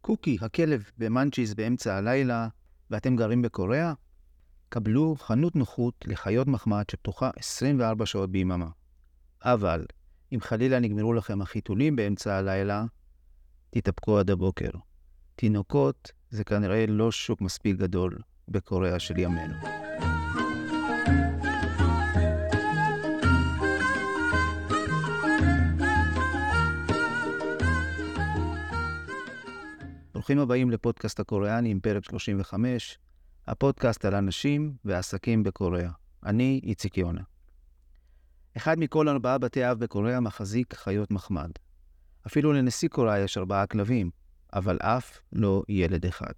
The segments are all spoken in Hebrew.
קוקי, הכלב במאנצ'יז באמצע הלילה, ואתם גרים בקוריאה? קבלו חנות נוחות לחיות מחמד שפתוחה 24 שעות ביממה. אבל, אם חלילה נגמרו לכם החיתולים באמצע הלילה, תתאפקו עד הבוקר. תינוקות זה כנראה לא שוק מספיק גדול בקוריאה של ימינו. ברוכים הבאים לפודקאסט הקוריאני עם פרק 35, הפודקאסט על אנשים ועסקים בקוריאה. אני איציק יונה. אחד מכל ארבעה בתי אב בקוריאה מחזיק חיות מחמד. אפילו לנשיא קוריאה יש ארבעה כלבים, אבל אף לא ילד אחד.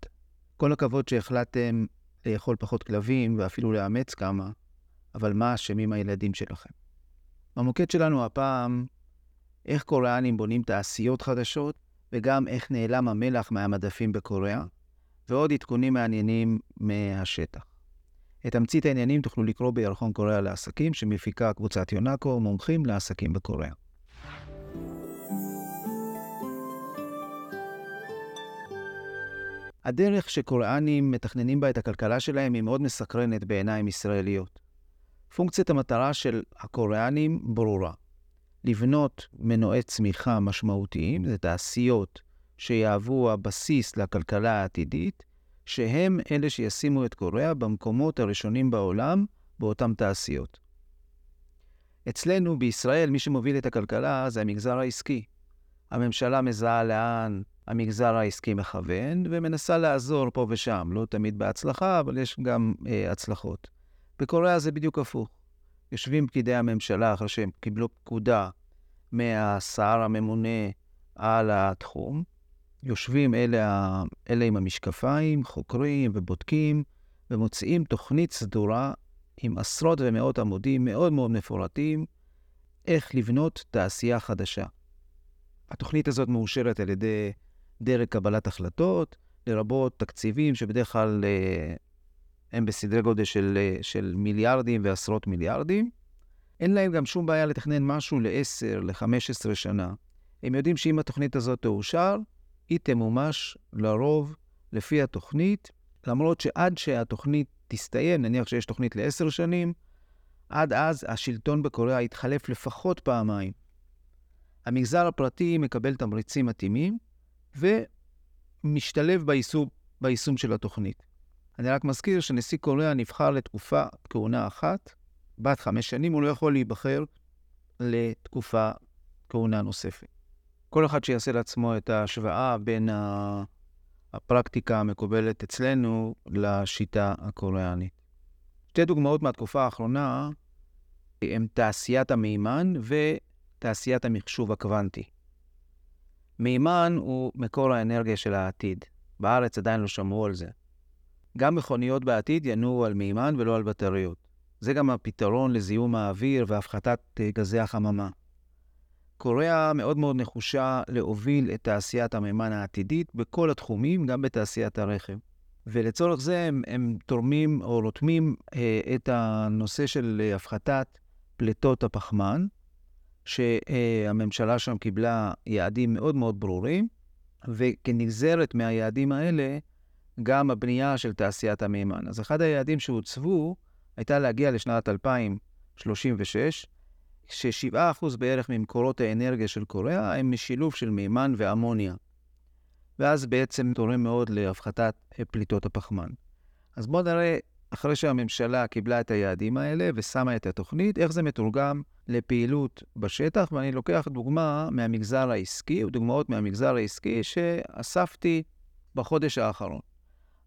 כל הכבוד שהחלטתם לאכול פחות כלבים ואפילו לאמץ כמה, אבל מה אשמים הילדים שלכם? במוקד שלנו הפעם, איך קוריאנים בונים תעשיות חדשות וגם איך נעלם המלח מהמדפים בקוריאה, ועוד עדכונים מעניינים מהשטח. את תמצית העניינים תוכלו לקרוא בירחון קוריאה לעסקים, שמפיקה קבוצת יונאקו, מומחים לעסקים בקוריאה. הדרך שקוריאנים מתכננים בה את הכלכלה שלהם היא מאוד מסקרנת בעיניים ישראליות. פונקציית המטרה של הקוריאנים ברורה. לבנות מנועי צמיחה משמעותיים, זה תעשיות שיהוו הבסיס לכלכלה העתידית, שהם אלה שישימו את קוריאה במקומות הראשונים בעולם באותן תעשיות. אצלנו בישראל, מי שמוביל את הכלכלה זה המגזר העסקי. הממשלה מזהה לאן המגזר העסקי מכוון, ומנסה לעזור פה ושם, לא תמיד בהצלחה, אבל יש גם אה, הצלחות. בקוריאה זה בדיוק הפוך. יושבים פקידי הממשלה אחרי שהם קיבלו פקודה מהשר הממונה על התחום, יושבים אלה, אלה עם המשקפיים, חוקרים ובודקים, ומוציאים תוכנית סדורה עם עשרות ומאות עמודים מאוד מאוד מפורטים, איך לבנות תעשייה חדשה. התוכנית הזאת מאושרת על ידי דרג קבלת החלטות, לרבות תקציבים שבדרך כלל אה, הם בסדרי גודל של, אה, של מיליארדים ועשרות מיליארדים. אין להם גם שום בעיה לתכנן משהו ל-10, ל-15 שנה. הם יודעים שאם התוכנית הזאת תאושר, היא תמומש לרוב לפי התוכנית, למרות שעד שהתוכנית תסתיים, נניח שיש תוכנית לעשר שנים, עד אז השלטון בקוריאה יתחלף לפחות פעמיים. המגזר הפרטי מקבל תמריצים מתאימים ומשתלב ביישום, ביישום של התוכנית. אני רק מזכיר שנשיא קוריאה נבחר לתקופה כהונה אחת, בת חמש שנים, הוא לא יכול להיבחר לתקופה כהונה נוספת. כל אחד שיעשה לעצמו את ההשוואה בין הפרקטיקה המקובלת אצלנו לשיטה הקוריאנית. שתי דוגמאות מהתקופה האחרונה הן תעשיית המימן ותעשיית המחשוב הקוונטי. מימן הוא מקור האנרגיה של העתיד. בארץ עדיין לא שמעו על זה. גם מכוניות בעתיד ינועו על מימן ולא על בטריות. זה גם הפתרון לזיהום האוויר והפחתת אה, גזי החממה. קוריאה מאוד מאוד נחושה להוביל את תעשיית המימן העתידית בכל התחומים, גם בתעשיית הרכב. ולצורך זה הם, הם תורמים או רותמים אה, את הנושא של אה, הפחתת פליטות הפחמן, שהממשלה שם קיבלה יעדים מאוד מאוד ברורים, וכנגזרת מהיעדים האלה, גם הבנייה של תעשיית המימן. אז אחד היעדים שהוצבו הייתה להגיע לשנת 2036, ש-7% בערך ממקורות האנרגיה של קוריאה הם משילוב של מימן ואמוניה. ואז בעצם תורם מאוד להפחתת פליטות הפחמן. אז בואו נראה, אחרי שהממשלה קיבלה את היעדים האלה ושמה את התוכנית, איך זה מתורגם לפעילות בשטח, ואני לוקח דוגמה מהמגזר העסקי, ודוגמאות מהמגזר העסקי שאספתי בחודש האחרון.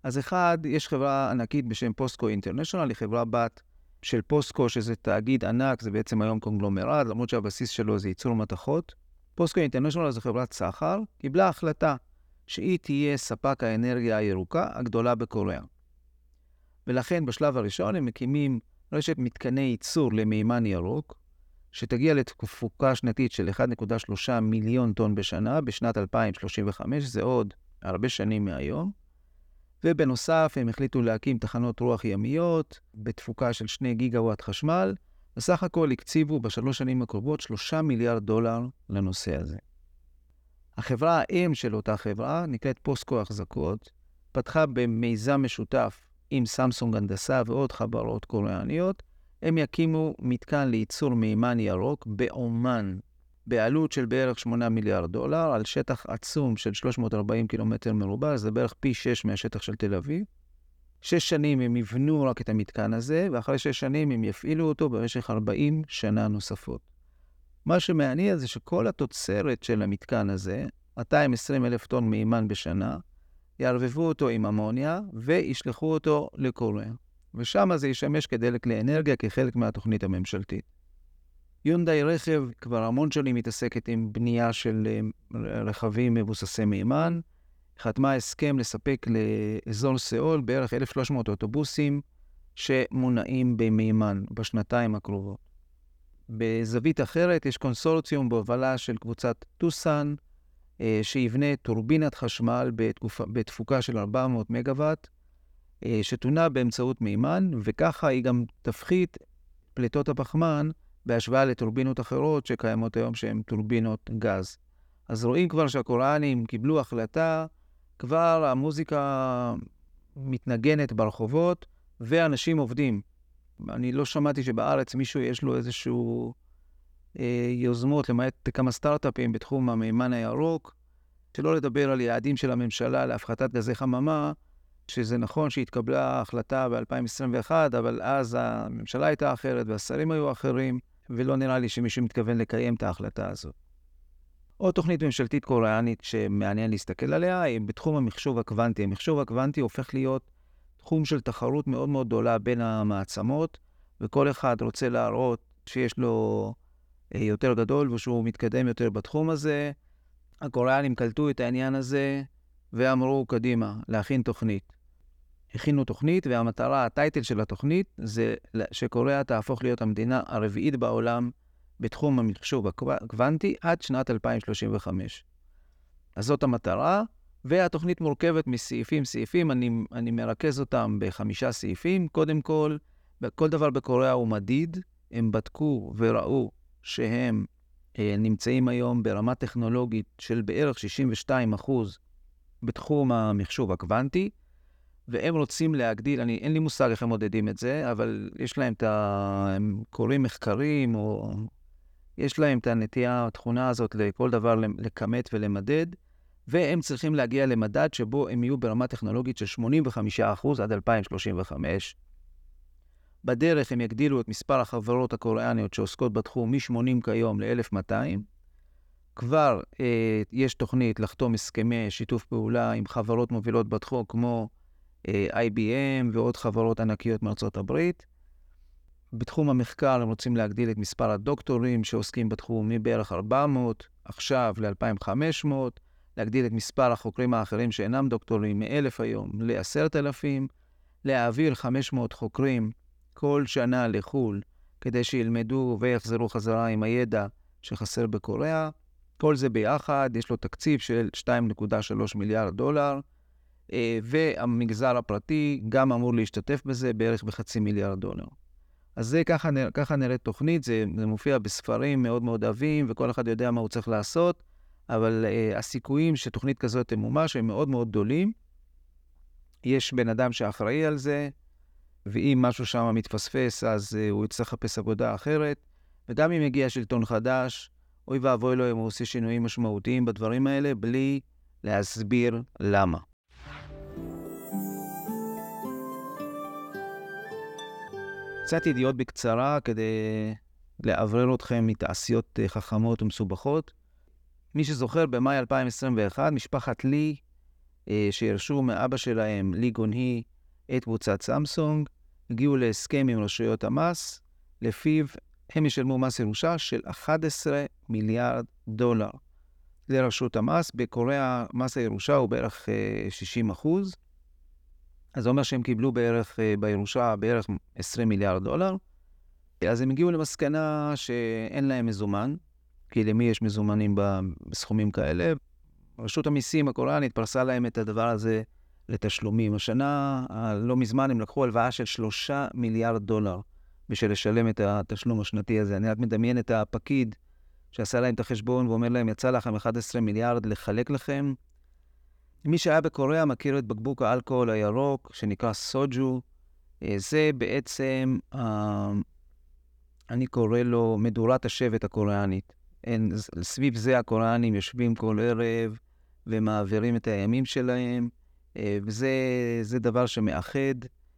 אז אחד, יש חברה ענקית בשם פוסטקו אינטרנשיונל, היא חברה בת של פוסטקו, שזה תאגיד ענק, זה בעצם היום קונגלומרט, למרות שהבסיס שלו זה ייצור מתכות. פוסטקו אינטרנשיונל זו חברת סחר, קיבלה החלטה שהיא תהיה ספק האנרגיה הירוקה הגדולה בקוריאה. ולכן בשלב הראשון הם מקימים רשת מתקני ייצור למימן ירוק, שתגיע לתפוקה שנתית של 1.3 מיליון טון בשנה בשנת 2035, זה עוד הרבה שנים מהיום. ובנוסף, הם החליטו להקים תחנות רוח ימיות בתפוקה של 2 גיגוואט חשמל. בסך הכל הקציבו בשלוש שנים הקרובות 3 מיליארד דולר לנושא הזה. החברה האם של אותה חברה, נקראת פוסקו החזקות, פתחה במיזם משותף עם סמסונג הנדסה ועוד חברות קוריאניות, הם יקימו מתקן לייצור מימן ירוק באומן, בעלות של בערך 8 מיליארד דולר, על שטח עצום של 340 קילומטר מרובע, זה בערך פי 6 מהשטח של תל אביב. שש שנים הם יבנו רק את המתקן הזה, ואחרי שש שנים הם יפעילו אותו במשך 40 שנה נוספות. מה שמעניין זה שכל התוצרת של המתקן הזה, 220 אלף טון מימן בשנה, יערבבו אותו עם אמוניה וישלחו אותו לקוריאה. ושם זה ישמש כדלק לאנרגיה כחלק מהתוכנית הממשלתית. יונדאי רכב כבר המון שנים מתעסקת עם בנייה של אה, רכבים מבוססי מימן. חתמה הסכם לספק לאזור סאול בערך 1,300 אוטובוסים שמונעים במימן בשנתיים הקרובות. בזווית אחרת יש קונסורציום בהובלה של קבוצת טוסן, אה, שיבנה טורבינת חשמל בתקופ... בתפוקה של 400 מגוואט, אה, שתונה באמצעות מימן, וככה היא גם תפחית פליטות הפחמן בהשוואה לטורבינות אחרות שקיימות היום שהן טורבינות גז. אז רואים כבר שהקוראנים קיבלו החלטה, כבר המוזיקה מתנגנת ברחובות ואנשים עובדים. אני לא שמעתי שבארץ מישהו יש לו איזשהו אה, יוזמות, למעט כמה סטארט-אפים בתחום המימן הירוק, שלא לדבר על יעדים של הממשלה להפחתת גזי חממה, שזה נכון שהתקבלה החלטה ב-2021, אבל אז הממשלה הייתה אחרת והשרים היו אחרים, ולא נראה לי שמישהו מתכוון לקיים את ההחלטה הזאת. עוד תוכנית ממשלתית קוריאנית שמעניין להסתכל עליה היא בתחום המחשוב הקוונטי. המחשוב הקוונטי הופך להיות תחום של תחרות מאוד מאוד גדולה בין המעצמות, וכל אחד רוצה להראות שיש לו אה, יותר גדול ושהוא מתקדם יותר בתחום הזה. הקוריאנים קלטו את העניין הזה ואמרו, קדימה, להכין תוכנית. הכינו תוכנית, והמטרה, הטייטל של התוכנית, זה שקוריאה תהפוך להיות המדינה הרביעית בעולם בתחום המחשוב הקוונטי עד שנת 2035. אז זאת המטרה, והתוכנית מורכבת מסעיפים סעיפים, אני, אני מרכז אותם בחמישה סעיפים. קודם כל, כל דבר בקוריאה הוא מדיד, הם בדקו וראו שהם אה, נמצאים היום ברמה טכנולוגית של בערך 62 אחוז בתחום המחשוב הקוונטי, והם רוצים להגדיל, אני, אין לי מושג איך הם מודדים את זה, אבל יש להם את ה... הם קוראים מחקרים, או יש להם את הנטייה, התכונה הזאת לכל דבר לכמת ולמדד, והם צריכים להגיע למדד שבו הם יהיו ברמה טכנולוגית של 85% עד 2035. בדרך הם יגדילו את מספר החברות הקוריאניות שעוסקות בתחום מ-80 כיום ל-1,200. כבר אה, יש תוכנית לחתום הסכמי שיתוף פעולה עם חברות מובילות בתחום, כמו IBM ועוד חברות ענקיות מארצות הברית. בתחום המחקר הם רוצים להגדיל את מספר הדוקטורים שעוסקים בתחום מבערך 400 עכשיו ל-2,500, להגדיל את מספר החוקרים האחרים שאינם דוקטורים מ-1,000 היום ל-10,000, להעביר 500 חוקרים כל שנה לחו"ל כדי שילמדו ויחזרו חזרה עם הידע שחסר בקוריאה. כל זה ביחד, יש לו תקציב של 2.3 מיליארד דולר, אה, והמגזר הפרטי גם אמור להשתתף בזה בערך בחצי מיליארד דולר. אז זה ככה, ככה נראית תוכנית, זה, זה מופיע בספרים מאוד מאוד עבים, וכל אחד יודע מה הוא צריך לעשות, אבל uh, הסיכויים שתוכנית כזאת תמומש הם מאוד מאוד גדולים. יש בן אדם שאחראי על זה, ואם משהו שם מתפספס, אז uh, הוא יצטרך לחפש עבודה אחרת. וגם אם יגיע שלטון חדש, אוי ואבוי לו אם הוא עושה שינויים משמעותיים בדברים האלה, בלי להסביר למה. קצת ידיעות בקצרה כדי לאוורר אתכם מתעשיות אה, חכמות ומסובכות. מי שזוכר, במאי 2021, משפחת לי, אה, שירשו מאבא שלהם, לי גונהי, את קבוצת סמסונג, הגיעו להסכם עם רשויות המס, לפיו הם ישלמו מס ירושה של 11 מיליארד דולר לרשות המס. בקוריאה מס הירושה הוא בערך 60 אה, אחוז. אז זה אומר שהם קיבלו בערך, אה, בירושה, בערך 20 מיליארד דולר. אז הם הגיעו למסקנה שאין להם מזומן, כי למי יש מזומנים בסכומים כאלה? רשות המיסים הקוריאנית פרסה להם את הדבר הזה לתשלומים. השנה, לא מזמן, הם לקחו הלוואה של 3 מיליארד דולר בשביל לשלם את התשלום השנתי הזה. אני רק מדמיין את הפקיד שעשה להם את החשבון ואומר להם, יצא לכם 11 מיליארד לחלק לכם. מי שהיה בקוריאה מכיר את בקבוק האלכוהול הירוק, שנקרא סוג'ו. אה, זה בעצם, אה, אני קורא לו מדורת השבט הקוריאנית. סביב זה הקוריאנים יושבים כל ערב ומעבירים את הימים שלהם, אה, וזה דבר שמאחד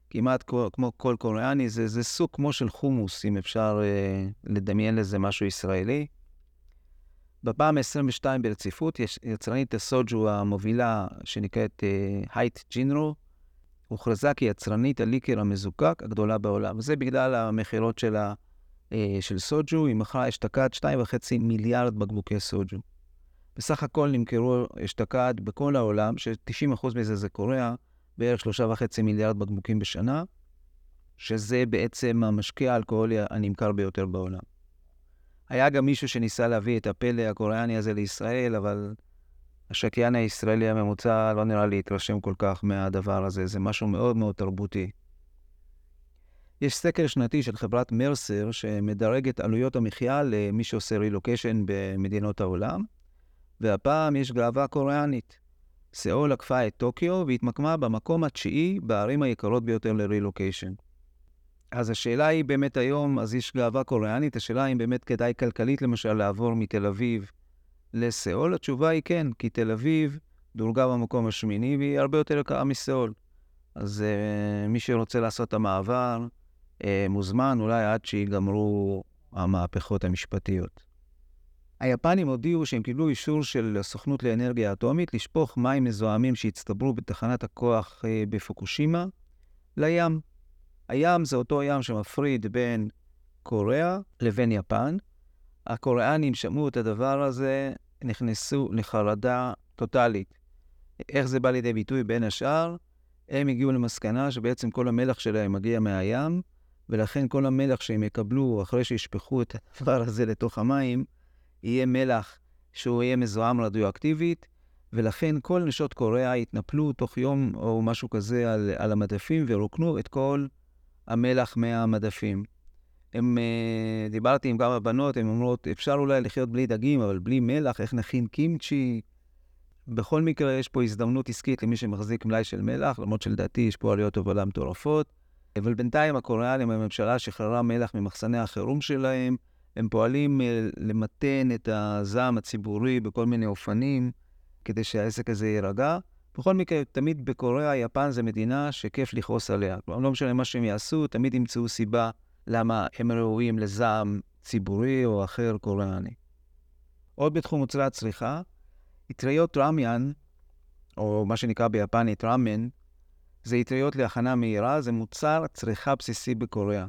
כמעט כמו כל קוריאני, זה, זה סוג כמו של חומוס, אם אפשר לדמיין לזה משהו ישראלי. בפעם ה-22 ברציפות, יש יצרנית הסוג'ו המובילה, שנקראת הייט uh, ג'ינרו, הוכרזה כיצרנית הליקר המזוקק הגדולה בעולם. וזה בגלל המכירות שלה אה, של סוג'ו, היא מכרה אשתקד 2.5 מיליארד בקבוקי סוג'ו. בסך הכל נמכרו אשתקד בכל העולם, ש-90% מזה זה קוריאה, בערך 3.5 מיליארד בקבוקים בשנה, שזה בעצם המשקיע האלכוהולי הנמכר ביותר בעולם. היה גם מישהו שניסה להביא את הפלא הקוריאני הזה לישראל, אבל השקיין הישראלי הממוצע לא נראה לי התרשם כל כך מהדבר הזה, זה משהו מאוד מאוד תרבותי. יש סקר שנתי של חברת מרסר שמדרג את עלויות המחיה למי שעושה רילוקיישן במדינות העולם, והפעם יש גאווה קוריאנית. סאול עקפה את טוקיו והתמקמה במקום התשיעי בערים היקרות ביותר לרילוקיישן. אז השאלה היא באמת היום, אז יש גאווה קוריאנית, השאלה אם באמת כדאי כלכלית למשל לעבור מתל אביב לסאול? התשובה היא כן, כי תל אביב דורגה במקום השמיני והיא הרבה יותר יקרה מסאול. אז uh, מי שרוצה לעשות את המעבר, uh, מוזמן אולי עד שיגמרו המהפכות המשפטיות. היפנים הודיעו שהם קיבלו אישור של הסוכנות לאנרגיה אטומית לשפוך מים מזוהמים שהצטברו בתחנת הכוח uh, בפוקושימה לים. הים זה אותו ים שמפריד בין קוריאה לבין יפן. הקוריאנים שמעו את הדבר הזה, נכנסו לחרדה טוטאלית. איך זה בא לידי ביטוי בין השאר? הם הגיעו למסקנה שבעצם כל המלח שלהם מגיע מהים, ולכן כל המלח שהם יקבלו אחרי שישפכו את הדבר הזה לתוך המים, יהיה מלח שהוא יהיה מזוהם רדיואקטיבית, ולכן כל נשות קוריאה התנפלו תוך יום או משהו כזה על, על המדפים ורוקנו את כל המלח מהמדפים. הם, uh, דיברתי עם כמה בנות, הן אומרות, אפשר אולי לחיות בלי דגים, אבל בלי מלח, איך נכין קימצ'י? בכל מקרה, יש פה הזדמנות עסקית למי שמחזיק מלאי של מלח, למרות שלדעתי יש פה עלויות הובלה מטורפות. אבל בינתיים הקוריאנים, הממשלה שחררה מלח ממחסני החירום שלהם, הם פועלים uh, למתן את הזעם הציבורי בכל מיני אופנים, כדי שהעסק הזה יירגע. בכל מקרה, תמיד בקוריאה, יפן זה מדינה שכיף לכעוס עליה. כלומר, לא משנה מה שהם יעשו, תמיד ימצאו סיבה למה הם ראויים לזעם ציבורי או אחר קוריאני. עוד בתחום מוצרי הצריכה, אטריות רמיאן, או מה שנקרא ביפנית רמן, זה אטריות להכנה מהירה, זה מוצר צריכה בסיסי בקוריאה.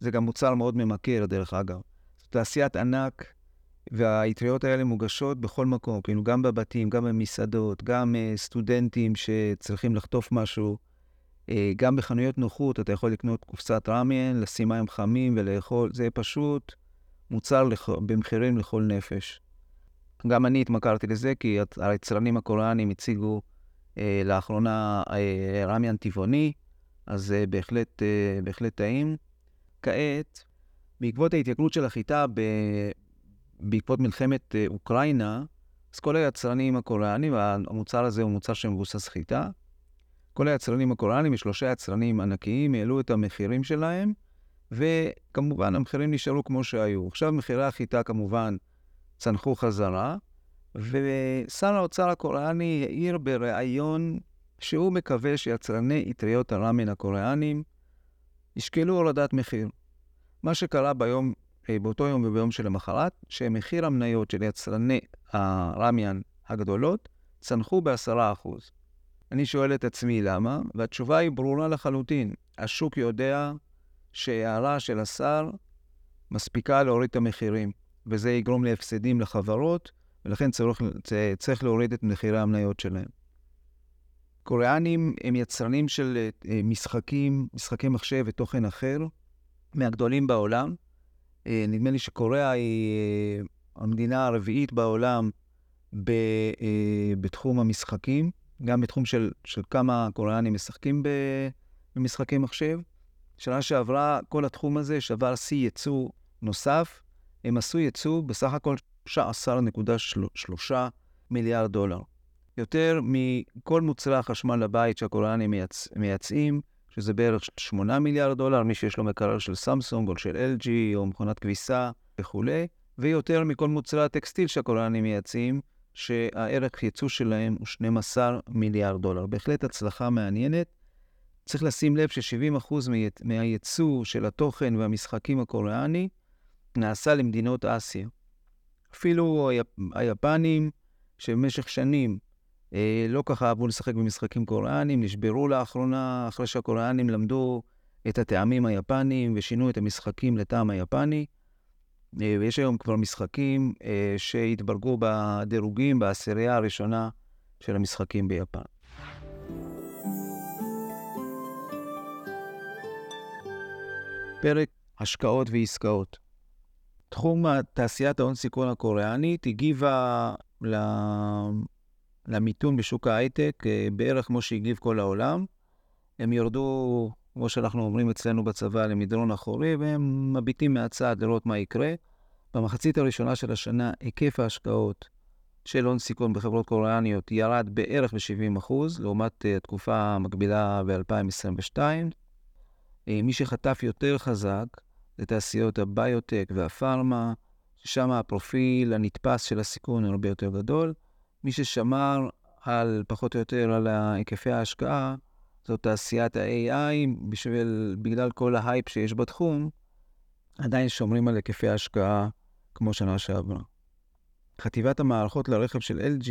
זה גם מוצר מאוד ממכר, דרך אגב. זו תעשיית ענק, והאטריות האלה מוגשות בכל מקום, כאילו גם בבתים, גם במסעדות, גם uh, סטודנטים שצריכים לחטוף משהו. Uh, גם בחנויות נוחות אתה יכול לקנות קופסת רמיין, לשים מים חמים ולאכול, זה פשוט מוצר לכ... במחירים לכל נפש. גם אני התמכרתי לזה, כי היצרנים הקוריאנים הציגו uh, לאחרונה uh, רמיין טבעוני, אז uh, בהחלט, uh, בהחלט טעים. כעת, בעקבות ההתייקרות של החיטה ב... בעקבות מלחמת אה, אוקראינה, אז כל היצרנים הקוריאנים, המוצר הזה הוא מוצר שמבוסס חיטה, כל היצרנים הקוריאנים, שלושה יצרנים ענקיים, העלו את המחירים שלהם, וכמובן המחירים נשארו כמו שהיו. עכשיו מחירי החיטה כמובן צנחו חזרה, ושר האוצר הקוריאני העיר בריאיון שהוא מקווה שיצרני אטריות הרמן הקוריאנים ישקלו הורדת מחיר. מה שקרה ביום באותו יום וביום שלמחרת, שמחיר המניות של יצרני הרמיאן הגדולות צנחו ב-10%. אני שואל את עצמי למה, והתשובה היא ברורה לחלוטין. השוק יודע שהערה של השר מספיקה להוריד את המחירים, וזה יגרום להפסדים לחברות, ולכן צריך, צריך להוריד את מחירי המניות שלהם. קוריאנים הם יצרנים של אה, משחקים, משחקי מחשב ותוכן אחר, מהגדולים בעולם, אה, נדמה לי שקוריאה היא אה, המדינה הרביעית בעולם ב, אה, בתחום המשחקים, גם בתחום של, של כמה קוריאנים משחקים במשחקי מחשב. שנה שעברה, כל התחום הזה שבר שיא ייצוא נוסף. הם עשו ייצוא בסך הכל 13.3 מיליארד דולר. יותר מכל מוצרי החשמל לבית שהקוריאנים מייצ... מייצאים, שזה בערך 8 מיליארד דולר, מי שיש לו מקרר של סמסונג או של LG או מכונת כביסה וכולי, ויותר מכל מוצרי הטקסטיל שהקוריאנים מייצאים, שהערך ייצוא שלהם הוא 12 מיליארד דולר. בהחלט הצלחה מעניינת. צריך לשים לב ש-70% מהייצוא של התוכן והמשחקים הקוריאני נעשה למדינות אסיה. אפילו היפנים, שבמשך שנים לא ככה אהבו לשחק במשחקים קוריאנים, נשברו לאחרונה אחרי שהקוריאנים למדו את הטעמים היפניים ושינו את המשחקים לטעם היפני. אה, ויש היום כבר משחקים אה, שהתברגו בדירוגים בעשירייה הראשונה של המשחקים ביפן. פרק השקעות ועסקאות. תחום תעשיית ההון סיכון הקוריאנית הגיבה למיתון בשוק ההייטק אה, בערך כמו שהגיב כל העולם. הם ירדו, כמו שאנחנו אומרים אצלנו בצבא, למדרון אחורי, והם מביטים מהצד לראות מה יקרה. במחצית הראשונה של השנה, היקף ההשקעות של הון סיכון בחברות קוריאניות ירד בערך ב-70%, לעומת uh, התקופה המקבילה ב-2022. Uh, מי שחטף יותר חזק זה תעשיות הביוטק והפארמה, ששם הפרופיל הנתפס של הסיכון הרבה יותר גדול. מי ששמר על, פחות או יותר, על היקפי ההשקעה, זו תעשיית ה-AI, בשביל, בגלל כל ההייפ שיש בתחום, עדיין שומרים על היקפי ההשקעה כמו שנה שעברה. חטיבת המערכות לרכב של LG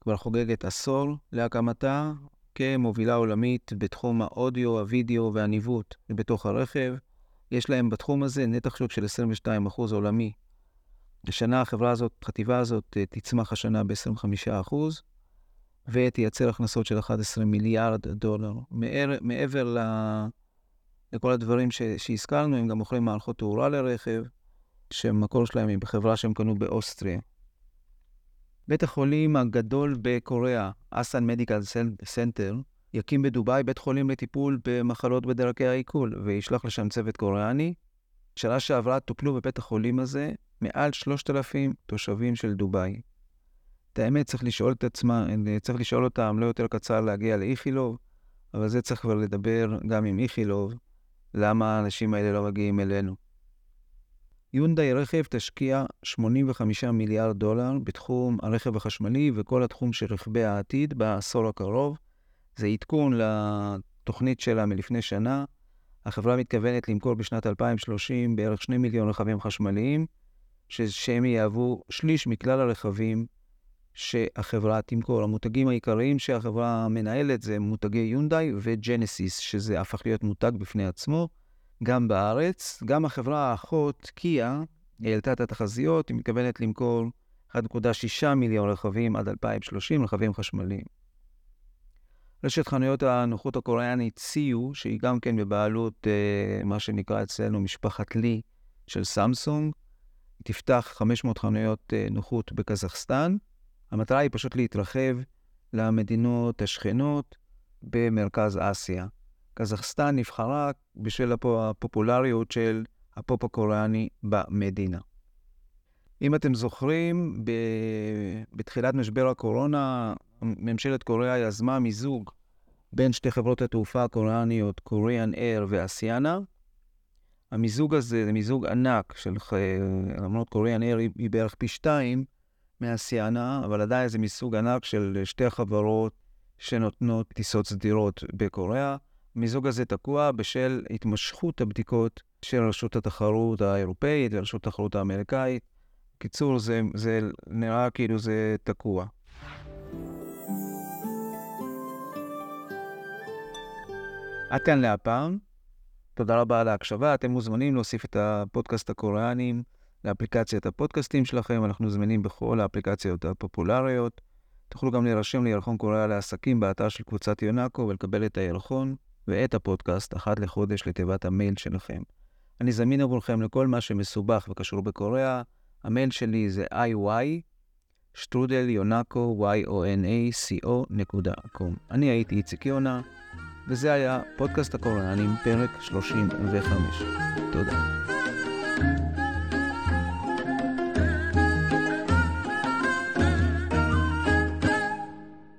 כבר חוגגת עשור להקמתה כמובילה עולמית בתחום האודיו, הווידאו והניווט בתוך הרכב. יש להם בתחום הזה נתח שוק של 22% עולמי. השנה החברה הזאת, החטיבה הזאת, אה, תצמח השנה ב-25% ותייצר הכנסות של 11 מיליארד דולר. מעבר, מעבר ל... לכל הדברים ש... שהזכרנו, הם גם מוכרים מערכות תאורה לרכב, שהמקור שלהם היא בחברה שהם קנו באוסטריה. בית החולים הגדול בקוריאה, Asan Medical Center, יקים בדובאי בית חולים לטיפול במחלות בדרכי העיכול, וישלח לשם צוות קוריאני. שנה שעברה טופלו בבית החולים הזה מעל 3,000 תושבים של דובאי. את האמת, צריך לשאול את עצמם, צריך לשאול אותם, לא יותר קצר להגיע לאיכילוב, אבל זה צריך כבר לדבר גם עם איכילוב, למה האנשים האלה לא מגיעים אלינו. יונדאי רכב תשקיע 85 מיליארד דולר בתחום הרכב החשמלי וכל התחום של רכבי העתיד בעשור הקרוב. זה עדכון לתוכנית שלה מלפני שנה. החברה מתכוונת למכור בשנת 2030 בערך 2 מיליון רכבים חשמליים, שהם יהוו שליש מכלל הרכבים שהחברה תמכור. המותגים העיקריים שהחברה מנהלת זה מותגי יונדאי וג'נסיס, שזה הפך להיות מותג בפני עצמו. גם בארץ. גם החברה האחות, קיה, העלתה את התחזיות, היא מתכוונת למכור 1.6 מיליון רכבים עד 2030, רכבים חשמליים. רשת חנויות הנוחות הקוריאנית סיו, שהיא גם כן בבעלות אה, מה שנקרא אצלנו משפחת לי של סמסונג, תפתח 500 חנויות אה, נוחות בקזחסטן. המטרה היא פשוט להתרחב למדינות השכנות במרכז אסיה. קזחסטן נבחרה בשל הפופולריות של הפופ הקוריאני במדינה. אם אתם זוכרים, ב... בתחילת משבר הקורונה, ממשלת קוריאה יזמה מיזוג בין שתי חברות התעופה הקוריאניות, קוריאן אייר ואסיאנה. המיזוג הזה זה מיזוג ענק של, למרות קוריאן אייר היא בערך פי שתיים מאסיאנה, אבל עדיין זה מיזוג ענק של שתי החברות שנותנות טיסות סדירות בקוריאה. המיזוג הזה תקוע בשל התמשכות הבדיקות של רשות התחרות האירופאית ורשות התחרות האמריקאית. בקיצור, זה, זה נראה כאילו זה תקוע. עד כאן להפעם. תודה רבה על ההקשבה. אתם מוזמנים להוסיף את הפודקאסט הקוריאנים לאפליקציית הפודקאסטים שלכם. אנחנו זמינים בכל האפליקציות הפופולריות. תוכלו גם להירשם לירחון קוריאה לעסקים באתר של קבוצת יונאקו ולקבל את הירחון. ואת הפודקאסט אחת לחודש לתיבת המייל שלכם. אני זמין עבורכם לכל מה שמסובך וקשור בקוריאה. המייל שלי זה iy, שטרודל יונאקו, y-o-n-a-c-o.com. אני הייתי איציק יונה, וזה היה פודקאסט הקוריאנים, פרק 35. תודה.